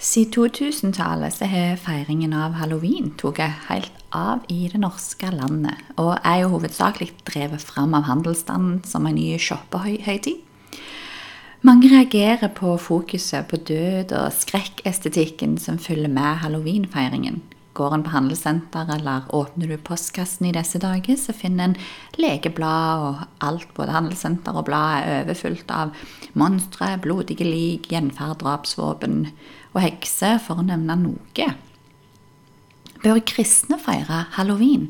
Siden 2000-tallet så har feiringen av halloween tatt helt av i det norske landet, og er jo hovedsakelig drevet fram av handelsstanden som en ny shoppehøytid. Mange reagerer på fokuset på død og skrekkestetikken som følger med halloweenfeiringen. Går en på handelssenter eller åpner du postkassen i disse dager, så finner en lekeblad og alt, både handelssenter og blad, er overfylt av monstre, blodige lik, gjenferd, drapsvåpen og hekser, for å nevne noe. Bør kristne feire halloween?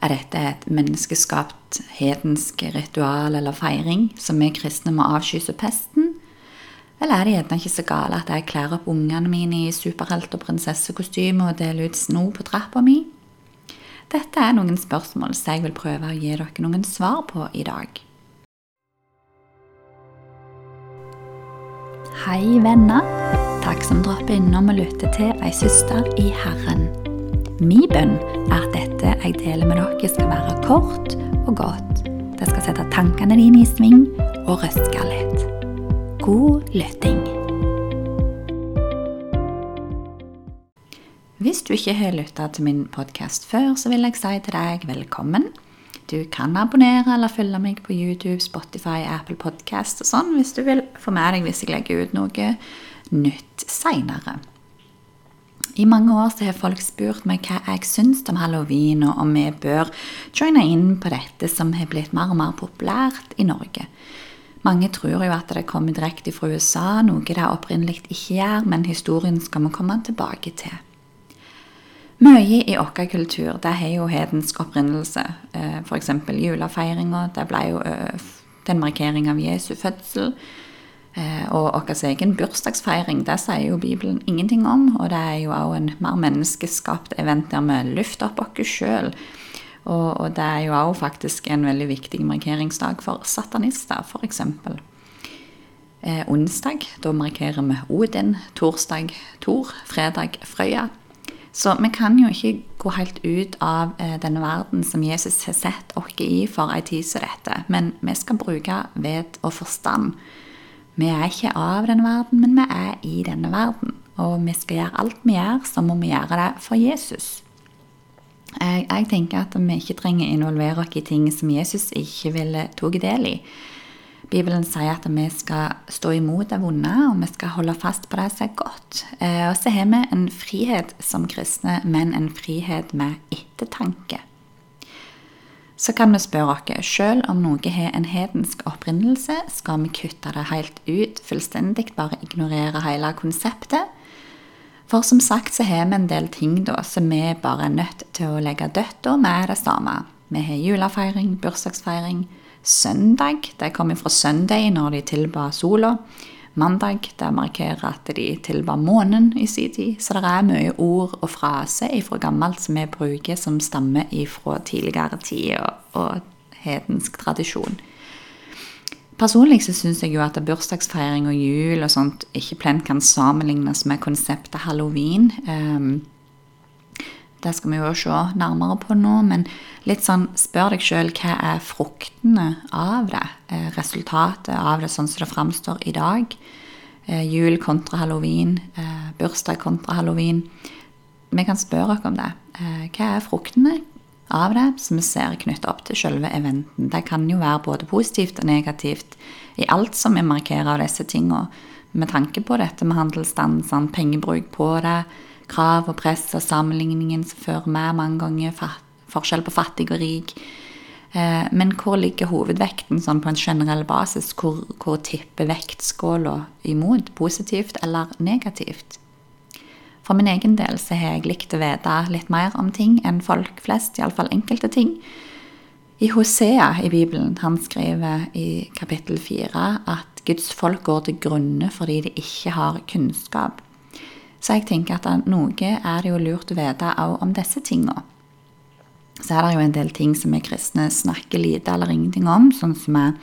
Er dette et menneskeskapt hedensk ritual eller feiring som vi kristne må avskyse pesten? Eller er det gjerne ikke så gale at jeg kler opp ungene mine i superhelt- og prinsessekostyme og deler ut sno på trappa mi? Dette er noen spørsmål som jeg vil prøve å gi dere noen svar på i dag. Hei, venner. Som dropper innom og lytter til ei søster i Herren. Min bønn er at dette jeg deler med dere, skal være kort og godt. Det skal sette tankene dine i sving og røske litt. God lytting. Hvis du ikke har lytta til min podkast før, så vil jeg si til deg velkommen. Du kan abonnere eller følge meg på YouTube, Spotify, Apple Podcast og sånn hvis du vil få med deg hvis jeg legger ut noe nytt seinere. I mange år så har folk spurt meg hva jeg syns om halloween, og om vi bør joine inn på dette som har blitt mer og mer populært i Norge. Mange tror jo at det kommer direkte fra USA, noe det opprinnelig ikke gjør, men historien skal vi komme tilbake til. Mye i vår kultur det har jo hedensk opprinnelse. F.eks. julefeiringa. Det ble jo den en markering av Jesu fødsel. Og vår egen bursdagsfeiring det sier jo Bibelen ingenting om. Og det er jo òg en mer menneskeskapt event der vi løfter opp oss sjøl. Og, og, det er jo òg faktisk en veldig viktig markeringsdag for satanister, f.eks. Eh, onsdag, da markerer vi Odin. Torsdag Tor. Fredag Frøya. Så vi kan jo ikke gå helt ut av eh, denne verden som Jesus har sett oss i for ei tid som dette. Men vi skal bruke ved og forstand. Vi er ikke av denne verden, men vi er i denne verden. Og vi skal gjøre alt vi gjør, så må vi gjøre det for Jesus. Jeg, jeg tenker at vi ikke trenger involvere oss i ting som Jesus ikke ville tatt del i. Bibelen sier at vi skal stå imot det vonde, og vi skal holde fast på det som er godt. Og så har vi en frihet som kristne, men en frihet med ettertanke. Så kan vi spørre oss sjøl om noe har en hedensk opprinnelse, skal vi kutte det helt ut, fullstendig bare ignorere hele konseptet? For som sagt så har vi en del ting da som vi bare er nødt til å legge dødt og med det samme. Vi har julefeiring, bursdagsfeiring, Søndag det kommer fra søndag når de tilba sola. Mandag det markerer at de tilba månen i sin tid. Så det er mye ord og fraser fra gammelt som vi bruker, som stammer fra tidligere tid og, og hedensk tradisjon. Personlig så syns jeg jo at bursdagsfeiring og jul og sånt ikke plent kan sammenlignes med konseptet halloween. Um, det skal vi jo se nærmere på nå, men litt sånn spør deg sjøl hva er fruktene av det? Eh, resultatet av det sånn som det framstår i dag? Eh, jul kontra halloween, eh, bursdag kontra halloween. Vi kan spørre oss om det. Hva er fruktene av det som vi ser knyttet opp til selve eventen? Det kan jo være både positivt og negativt i alt som vi markerer av disse tingene. Med tanke på dette med handelsstand, sånn pengebruk på det, krav og press og sammenligningen som fører med mange ganger forskjell på fattig og rik. Eh, men hvor ligger hovedvekten sånn på en generell basis? Hvor, hvor tipper vektskåla imot? Positivt eller negativt? For min egen del så har jeg likt å vite litt mer om ting enn folk flest, iallfall enkelte ting. I Hosea i Bibelen han skriver i kapittel fire at Guds folk går til grunne fordi de ikke har kunnskap. Så jeg tenker at noe er det jo lurt å vite òg om disse tinga. Så er det jo en del ting som vi kristne snakker lite eller ingenting om, sånn som er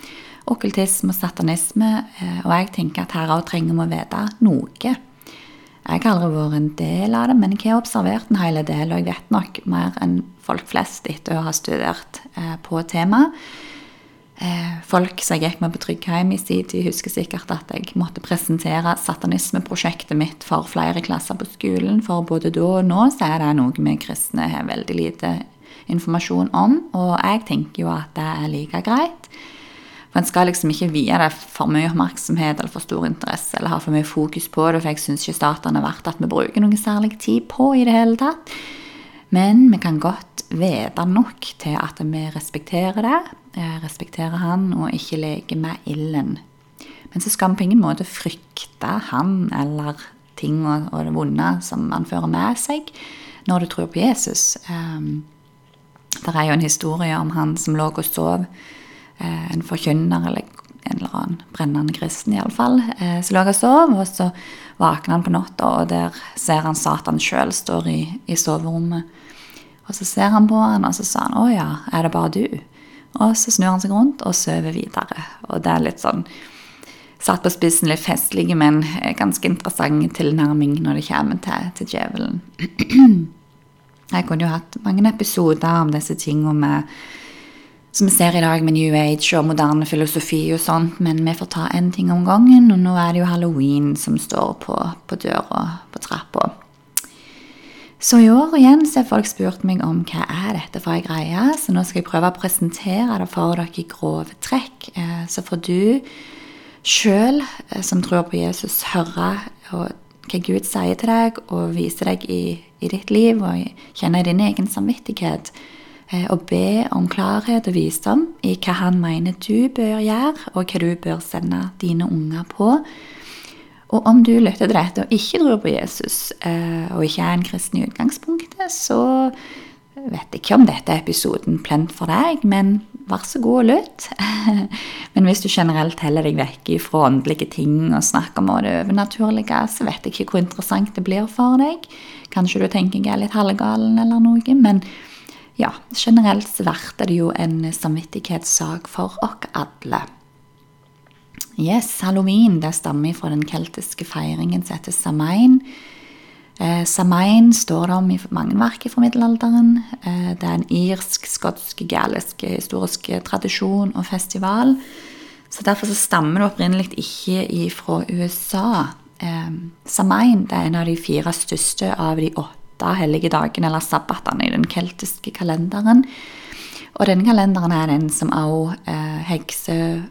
okkultisme og satanisme, eh, og jeg tenker at her òg trenger vi å vite noe. Jeg har aldri vært en del av det, men jeg har observert en hel del, og jeg vet nok mer enn folk flest etter å ha studert eh, på temaet. Eh, folk som jeg gikk med på Tryggheim i sin tid, husker sikkert at jeg måtte presentere satanismeprosjektet mitt for flere klasser på skolen, for både da og nå så er det noe vi kristne har veldig lite informasjon om, og jeg tenker jo at det er like greit. For En skal liksom ikke vie det for mye oppmerksomhet eller for stor interesse eller ha for mye fokus på det, for jeg syns ikke staten er verdt at vi bruker noe særlig tid på i det hele tatt. Men vi kan godt vite nok til at vi respekterer det, eh, respekterer han og ikke leker med ilden. Men så skal vi på ingen måte frykte han eller ting og, og det vonde som han fører med seg når du tror på Jesus. Um, det er jo en historie om han som lå og sov Eh, en forkynner eller en eller annen brennende kristen iallfall. Eh, som lå og sov, og så våkner han på natta, og der ser han Satan sjøl står i, i, soverommet. Og så ser han på henne, og så sa han 'Å ja, er det bare du?' Og så snur han seg rundt og sover videre. Og det er litt sånn satt på spissen litt festlig, men ganske interessant tilnærming når det kommer til, til djevelen. Jeg kunne jo hatt mange episoder om disse tingene med som vi ser i dag med New Age og moderne filosofi og sånt, men vi får ta én ting om gangen, og nå er det jo halloween som står på, på døra på trappa. Så i år igjen så har folk spurt meg om hva er dette for ei greie, så nå skal jeg prøve å presentere det for dere i grove trekk. Eh, så får du sjøl, eh, som tror på Jesus, høre hva Gud sier til deg, og vise deg i, i ditt liv, og kjenne din egen samvittighet Eh, og be om klarhet og visdom i hva han mener du bør gjøre, og hva du bør sende dine unger på. Og om du lytter til dette og ikke tror på Jesus, eh, og ikke er en kristen i utgangspunktet, så vet jeg ikke om dette er episoden plent for deg, men vær så god og lytt. Men hvis du generelt heller deg vekk fra åndelige ting og snakker om det overnaturlige, så vet jeg ikke hvor interessant det blir for deg. Kanskje du tenker jeg er litt halvgalen eller noe, men ja, generelt så blir det jo en samvittighetssak for oss alle. Yes, halloween det stammer fra den keltiske feiringen som heter Samain. Eh, Samain står det om i mange verk fra middelalderen. Eh, det er en irsk, skotsk, galisk historisk tradisjon og festival. Så Derfor så stammer det opprinnelig ikke fra USA. Eh, Samain det er en av de fire største av de åtte hellige dagene, eller sabbatene, i den keltiske kalenderen. Og denne kalenderen er den som også eh, hekser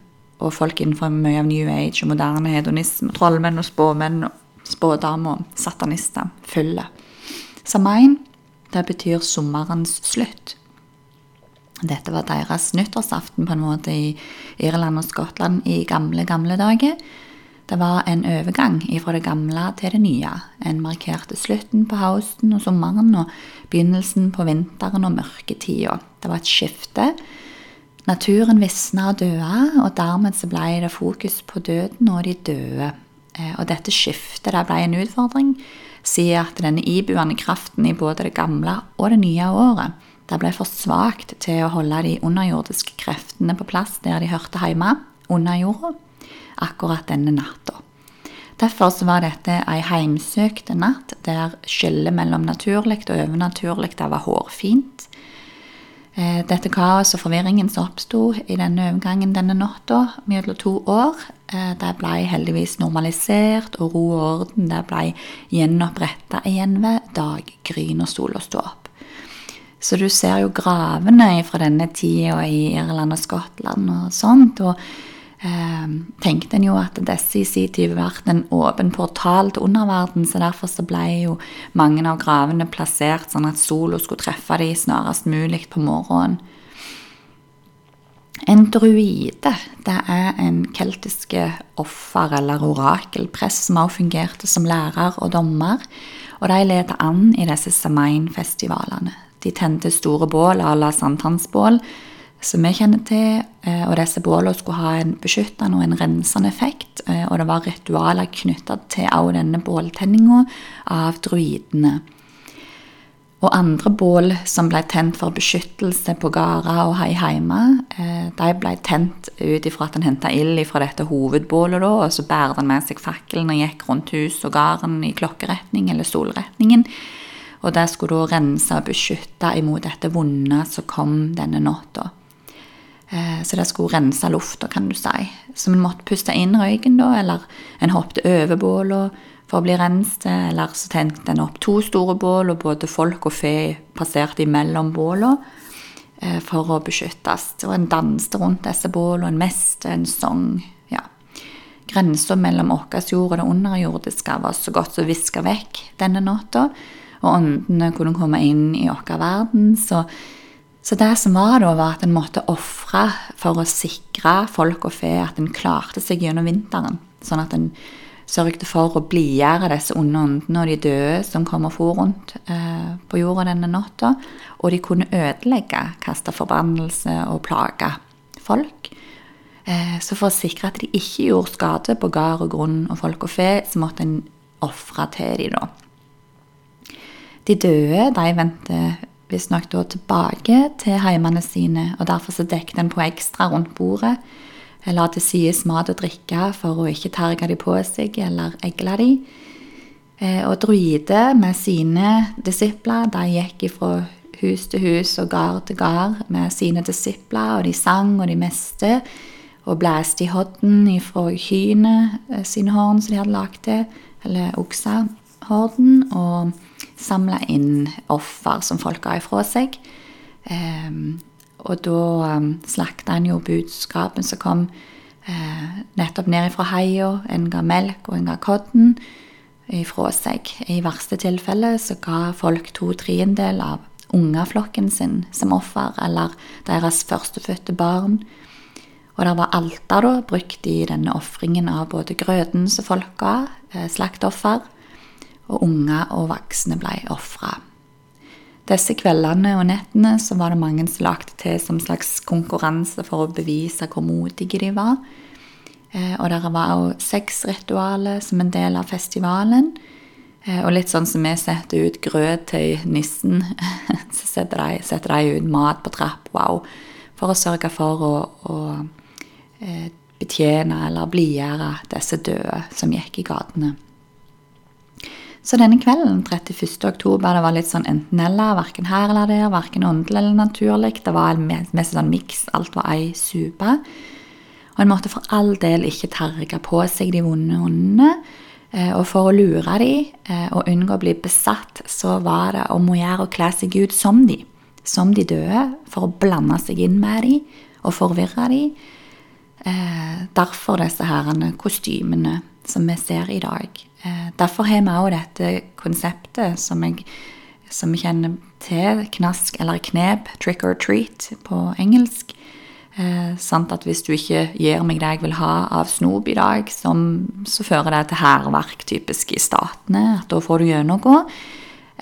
og folk innenfor mye av New Age og moderne hedonisme, trollmenn og spåmenn, og spådamer og satanister Fyller. Samain, det betyr sommerens slutt. Dette var deres nyttårsaften på en måte i Irland og Skottland i gamle, gamle dager. Det var en overgang fra det gamle til det nye. En markerte slutten på høsten og sommeren og begynnelsen på vinteren og mørketida. Det var et skifte. Naturen visna og døde, og dermed så ble det fokus på døden og de døde. Eh, og dette skiftet ble en utfordring, siden at denne ibuende kraften i både det gamle og det nye året det ble for svakt til å holde de underjordiske kreftene på plass der de hørte hjemme, under jorda akkurat denne natta. Derfor var dette ei heimsøkt natt der skillet mellom naturlig og overnaturlig var hårfint. Eh, dette kaoset og forvirringen som oppsto i denne overgangen denne natta mellom to år, eh, det ble heldigvis normalisert, og ro og orden det ble gjenoppretta igjen ved daggry når sola sto opp. Så du ser jo gravene fra denne tida i Irland og Skottland og sånt. og tenkte en jo at disse i sin tid vært en åpen portal til underverden, så derfor så ble jo mange av gravene plassert sånn at sola skulle treffe dem snarest mulig på morgenen. En druide det er en keltiske offer- eller orakelprest som også fungerte som lærer og dommer. Og de leder an i disse Samain-festivalene. De tente store bål à la sankthansbål som vi kjenner til. Eh, og disse bålene skulle ha en beskyttende og en rensende effekt. Eh, og det var ritualer knytta til også denne båltenninga av druidene. Og andre bål som ble tent for beskyttelse på gårder og hei hjemme, eh, de ble tent ut ifra at en henta ild fra dette hovedbålet, og så bærte den med seg fakkelen og gikk rundt hus og gården i klokkeretning eller solretningen. Og det skulle da rense og beskytte imot dette vonde som kom denne natta. Eh, så det skulle rense lufta, kan du si. Så vi måtte puste inn røyken, da, eller en hoppet over båla for å bli renset. Eller så tente en opp to store bål, og både folk og fe passerte imellom båla eh, for å beskyttes. Og en danste rundt disse bålene, en meste, en sang. Ja. Grensa mellom vår jord og det underjordiske var så godt som viska vekk denne natta. Og åndene kunne komme inn i vår verden. så så det som var da, var at en måtte ofre for å sikre folk og fe at en klarte seg gjennom vinteren. Sånn at en sørget for å blidgjøre disse onde åndene og de døde som kom og for rundt eh, på jorda denne natta. Og de kunne ødelegge, kaste forbannelse og plage folk. Eh, så for å sikre at de ikke gjorde skade på gard og grunn og folk og fe, så måtte en ofre til dem da. De døde de vendte visstnok da tilbake til heimene sine, og derfor så dekket en på ekstra rundt bordet. La til sides mat og drikke for å ikke terge de på seg eller egle de. Eh, og druider med sine disipler de gikk fra hus til hus og gard til gard med sine disipler, og de sang og de meste. Og blæste i hodden ifra kyene eh, sine horn som de hadde lagd til, eller oksehorden. og samla inn offer som folk ga ifra seg. Um, og da um, slakta han jo budskapen som kom uh, nettopp ned ifra haia. En ga melk, og en ga kodden ifra seg. I verste tilfelle så ga folk to tredjedeler av ungeflokken sin som offer, eller deres førstefødte barn. Og det var alter da, brukt i denne ofringen av både grøten som folk ga, eh, slaktoffer, og unge og voksne ble ofra. Disse kveldene og nettene så var det mange som lagde til som slags konkurranse for å bevise hvor modige de var. Eh, og det var òg sexritualet som en del av festivalen. Eh, og litt sånn som vi setter ut grøt til nissen, så setter de, setter de ut mat på trapp, wow, for å sørge for å, å eh, betjene eller blidgjøre disse døde som gikk i gatene. Så denne kvelden, 31. oktober, det var litt sånn enten-eller. Verken her eller der, verken åndelig eller naturlig. Det var mest sånn miks. Alt var ei supe. Og en måtte for all del ikke terge på seg de vonde åndene. Eh, og for å lure dem eh, og unngå å bli besatt, så var det om å gjøre å kle seg ut som de. Som de døde, for å blande seg inn med dem og forvirre dem. Eh, derfor disse herrene kostymene som vi ser i dag. Eh, derfor har vi òg dette konseptet som jeg, som kjenner til, knask eller knep, trick or treat på engelsk. Eh, sant at Hvis du ikke gir meg det jeg vil ha av snop i dag, som, så fører det til hærverk, typisk i statene. at Da får du gjennomgå.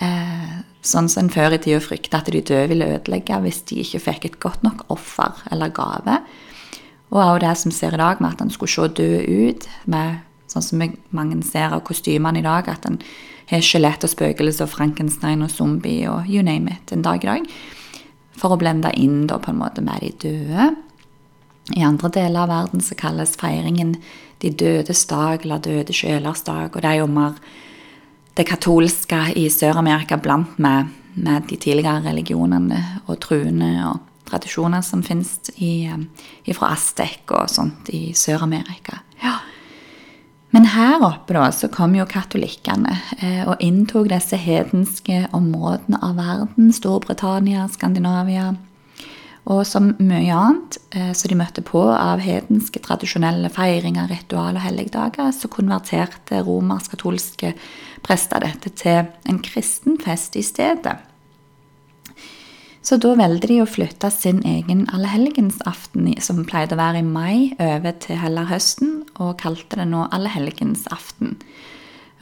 Eh, sånn som en før i tida frykta at de døde ville ødelegge hvis de ikke fikk et godt nok offer eller gave. Og òg det som ser i dag, med at han skulle se død ut, med Sånn som mange ser av kostymene i dag, at en har skjelett og spøkelse og Frankenstein og zombie og you name it en dag i dag. For å blende inn da på en måte med de døde. I andre deler av verden så kalles feiringen De dødes dag eller Døde sjelers dag. Og det er jo mer det katolske i Sør-Amerika blant med, med, de tidligere religionene og truene og tradisjoner som finnes fra Aztek og sånt i Sør-Amerika. Ja. Men her oppe da, så kom jo katolikkene eh, og inntok disse hedenske områdene av verden. Storbritannia, Skandinavia. Og som mye annet eh, som de møtte på av hedenske tradisjonelle feiringer, ritual og helligdager, så konverterte romersk-katolske prester dette til en kristen fest i stedet. Så da valgte de å flytte sin egen allehelgensaften, som pleide å være i mai, over til heller høsten, og kalte det nå allehelgensaften.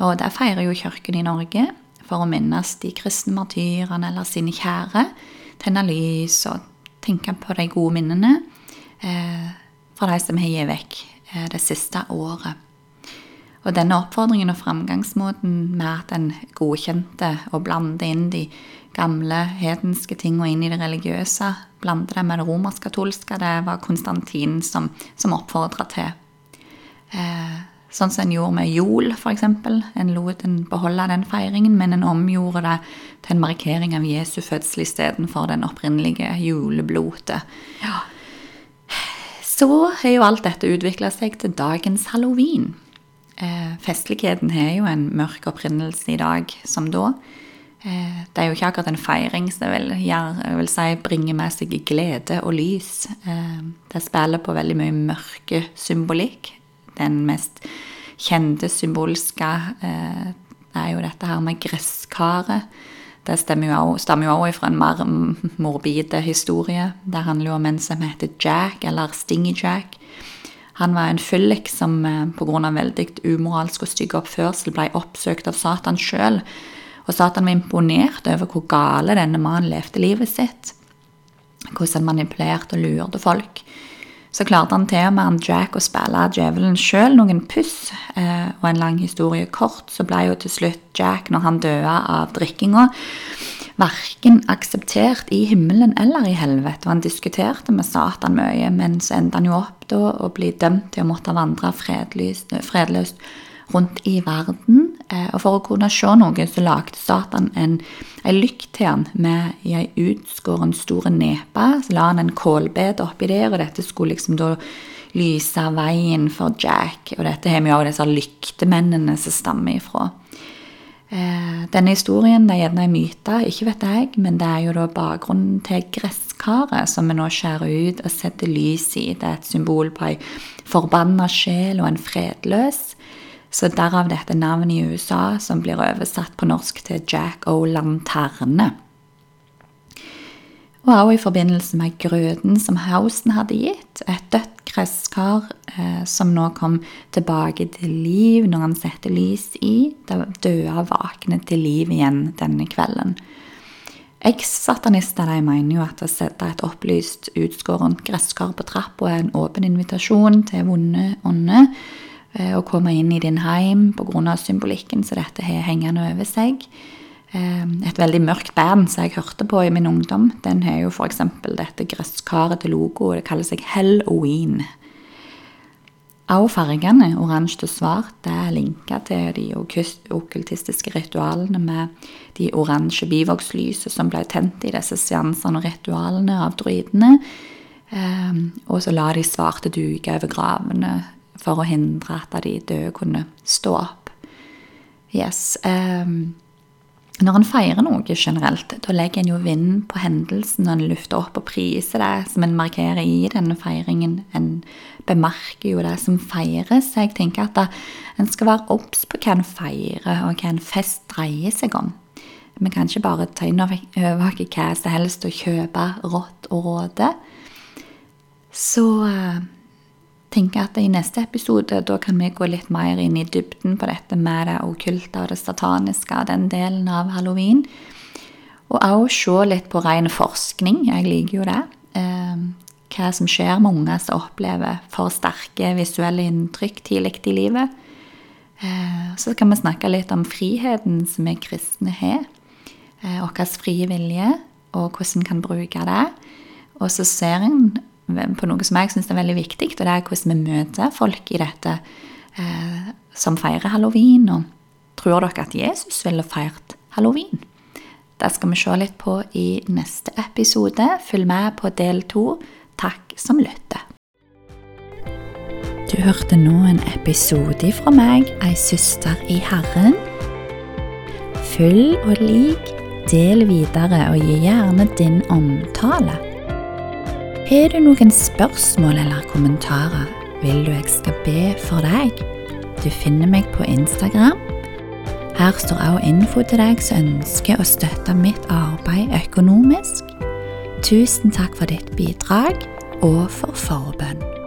Og der feirer jo kirken i Norge for å minnes de kristne martyrene eller sine kjære. Tenne lys og tenke på de gode minnene eh, fra de som har gitt vekk eh, det siste året. Og denne oppfordringen og framgangsmåten med at en godkjente og blandet inn de gamle hedenske tingene inn i det religiøse, blande det med det romersk-katolske, det var Konstantin som, som oppfordra til. Eh, sånn som en gjorde med jol, f.eks. En lot en beholde den feiringen, men en omgjorde det til en markering av Jesu fødsel istedenfor den opprinnelige juleblotet. Ja. Så har jo alt dette utvikla seg til dagens halloween. Eh, festligheten har jo en mørk opprinnelse i dag som da. Eh, det er jo ikke akkurat en feiring som vil, vil si, bringer med seg glede og lys. Eh, det spiller på veldig mye mørke symbolikk. Den mest kjente symbolske eh, er jo dette her med gresskaret. Det stammer jo også fra en mer morbide historie. Det handler jo om en som heter Jack, eller Stingy Jack. Han var en fyllik som pga. veldig umoralsk og stygg oppførsel ble oppsøkt av Satan sjøl og Satan var imponert over hvor gale denne mannen levde livet sitt. Hvordan han manipulerte og lurte folk. Så klarte han til og med Jack å spille djevelen sjøl noen puss. Eh, og en lang historie kort, så ble jo til slutt Jack, når han døde av drikkinga, verken akseptert i himmelen eller i helvete. Og han diskuterte med Satan mye, men så endte han jo opp da å bli dømt til å måtte vandre fredløst, fredløst rundt i verden. Eh, og for å kunne se noe, så lagde Satan en, en lykt til han med ei utskåren stor nepe. Så la han en kålbed oppi der, og dette skulle liksom da lyse veien for Jack. Og dette har vi òg disse lyktemennene som stammer ifra. Eh, denne historien det er gjerne en myte, ikke vet jeg, men det er jo da bakgrunnen til gresskaret som vi nå skjærer ut og setter lys i. Det er et symbol på ei forbanna sjel og en fredløs. Så derav dette navnet i USA, som blir oversatt på norsk til Jack O' Lanterne. Og også i forbindelse med grøten som Hausen hadde gitt, et dødt gresskar eh, som nå kom tilbake til liv når han setter lys i. Det døde våknet til liv igjen denne kvelden. Eks-satanister mener jo at å sette et opplyst, utskårent gresskar på trappa er en åpen invitasjon til vonde ånder Eh, å komme inn i din heim pga. symbolikken som dette har hengende over seg. Eh, et veldig mørkt band som jeg hørte på i min ungdom, den har jo f.eks. dette gresskaret til logo, og det kaller seg Halloween. Også fargene, oransje og svart, det er linka til de okkultistiske ritualene med de oransje bivokslysene som ble tent i disse seansene og ritualene av druidene. Eh, og så la de svarte duke over gravene for å hindre at de døde kunne stå opp. Yes. Um, når en feirer noe generelt, da legger en jo vinden på hendelsen og en lufter opp og priser det som en markerer i denne feiringen. En bemerker jo det som feires. Jeg tenker at en skal være obs på hva en feirer, og hva en fest dreier seg om. Vi kan ikke bare ta inn over oss hva som helst og kjøpe rått og råde. Så uh, tenker at i neste episode da kan vi gå litt mer inn i dybden på dette med det okkulte og det sataniske, den delen av halloween. Og også se litt på ren forskning. Jeg liker jo det. Eh, hva som skjer med unger som opplever for sterke visuelle inntrykk tidlig i livet. Eh, så kan vi snakke litt om friheten som vi kristne har. Vår frie vilje, og hvordan vi kan bruke det. Og så ser en på noe som jeg syns er veldig viktig, og det er hvordan vi møter folk i dette eh, som feirer halloween. Og tror dere at Jesus ville feirt halloween? Det skal vi se litt på i neste episode. Følg med på del to. Takk som lytter. Du hørte nå en episode fra meg, ei søster i Herren. Følg og lik, del videre, og gi gjerne din omtale. Har du noen spørsmål eller kommentarer, vil du jeg skal be for deg? Du finner meg på Instagram. Her står også info til deg som ønsker å støtte mitt arbeid økonomisk. Tusen takk for ditt bidrag og for forbønn.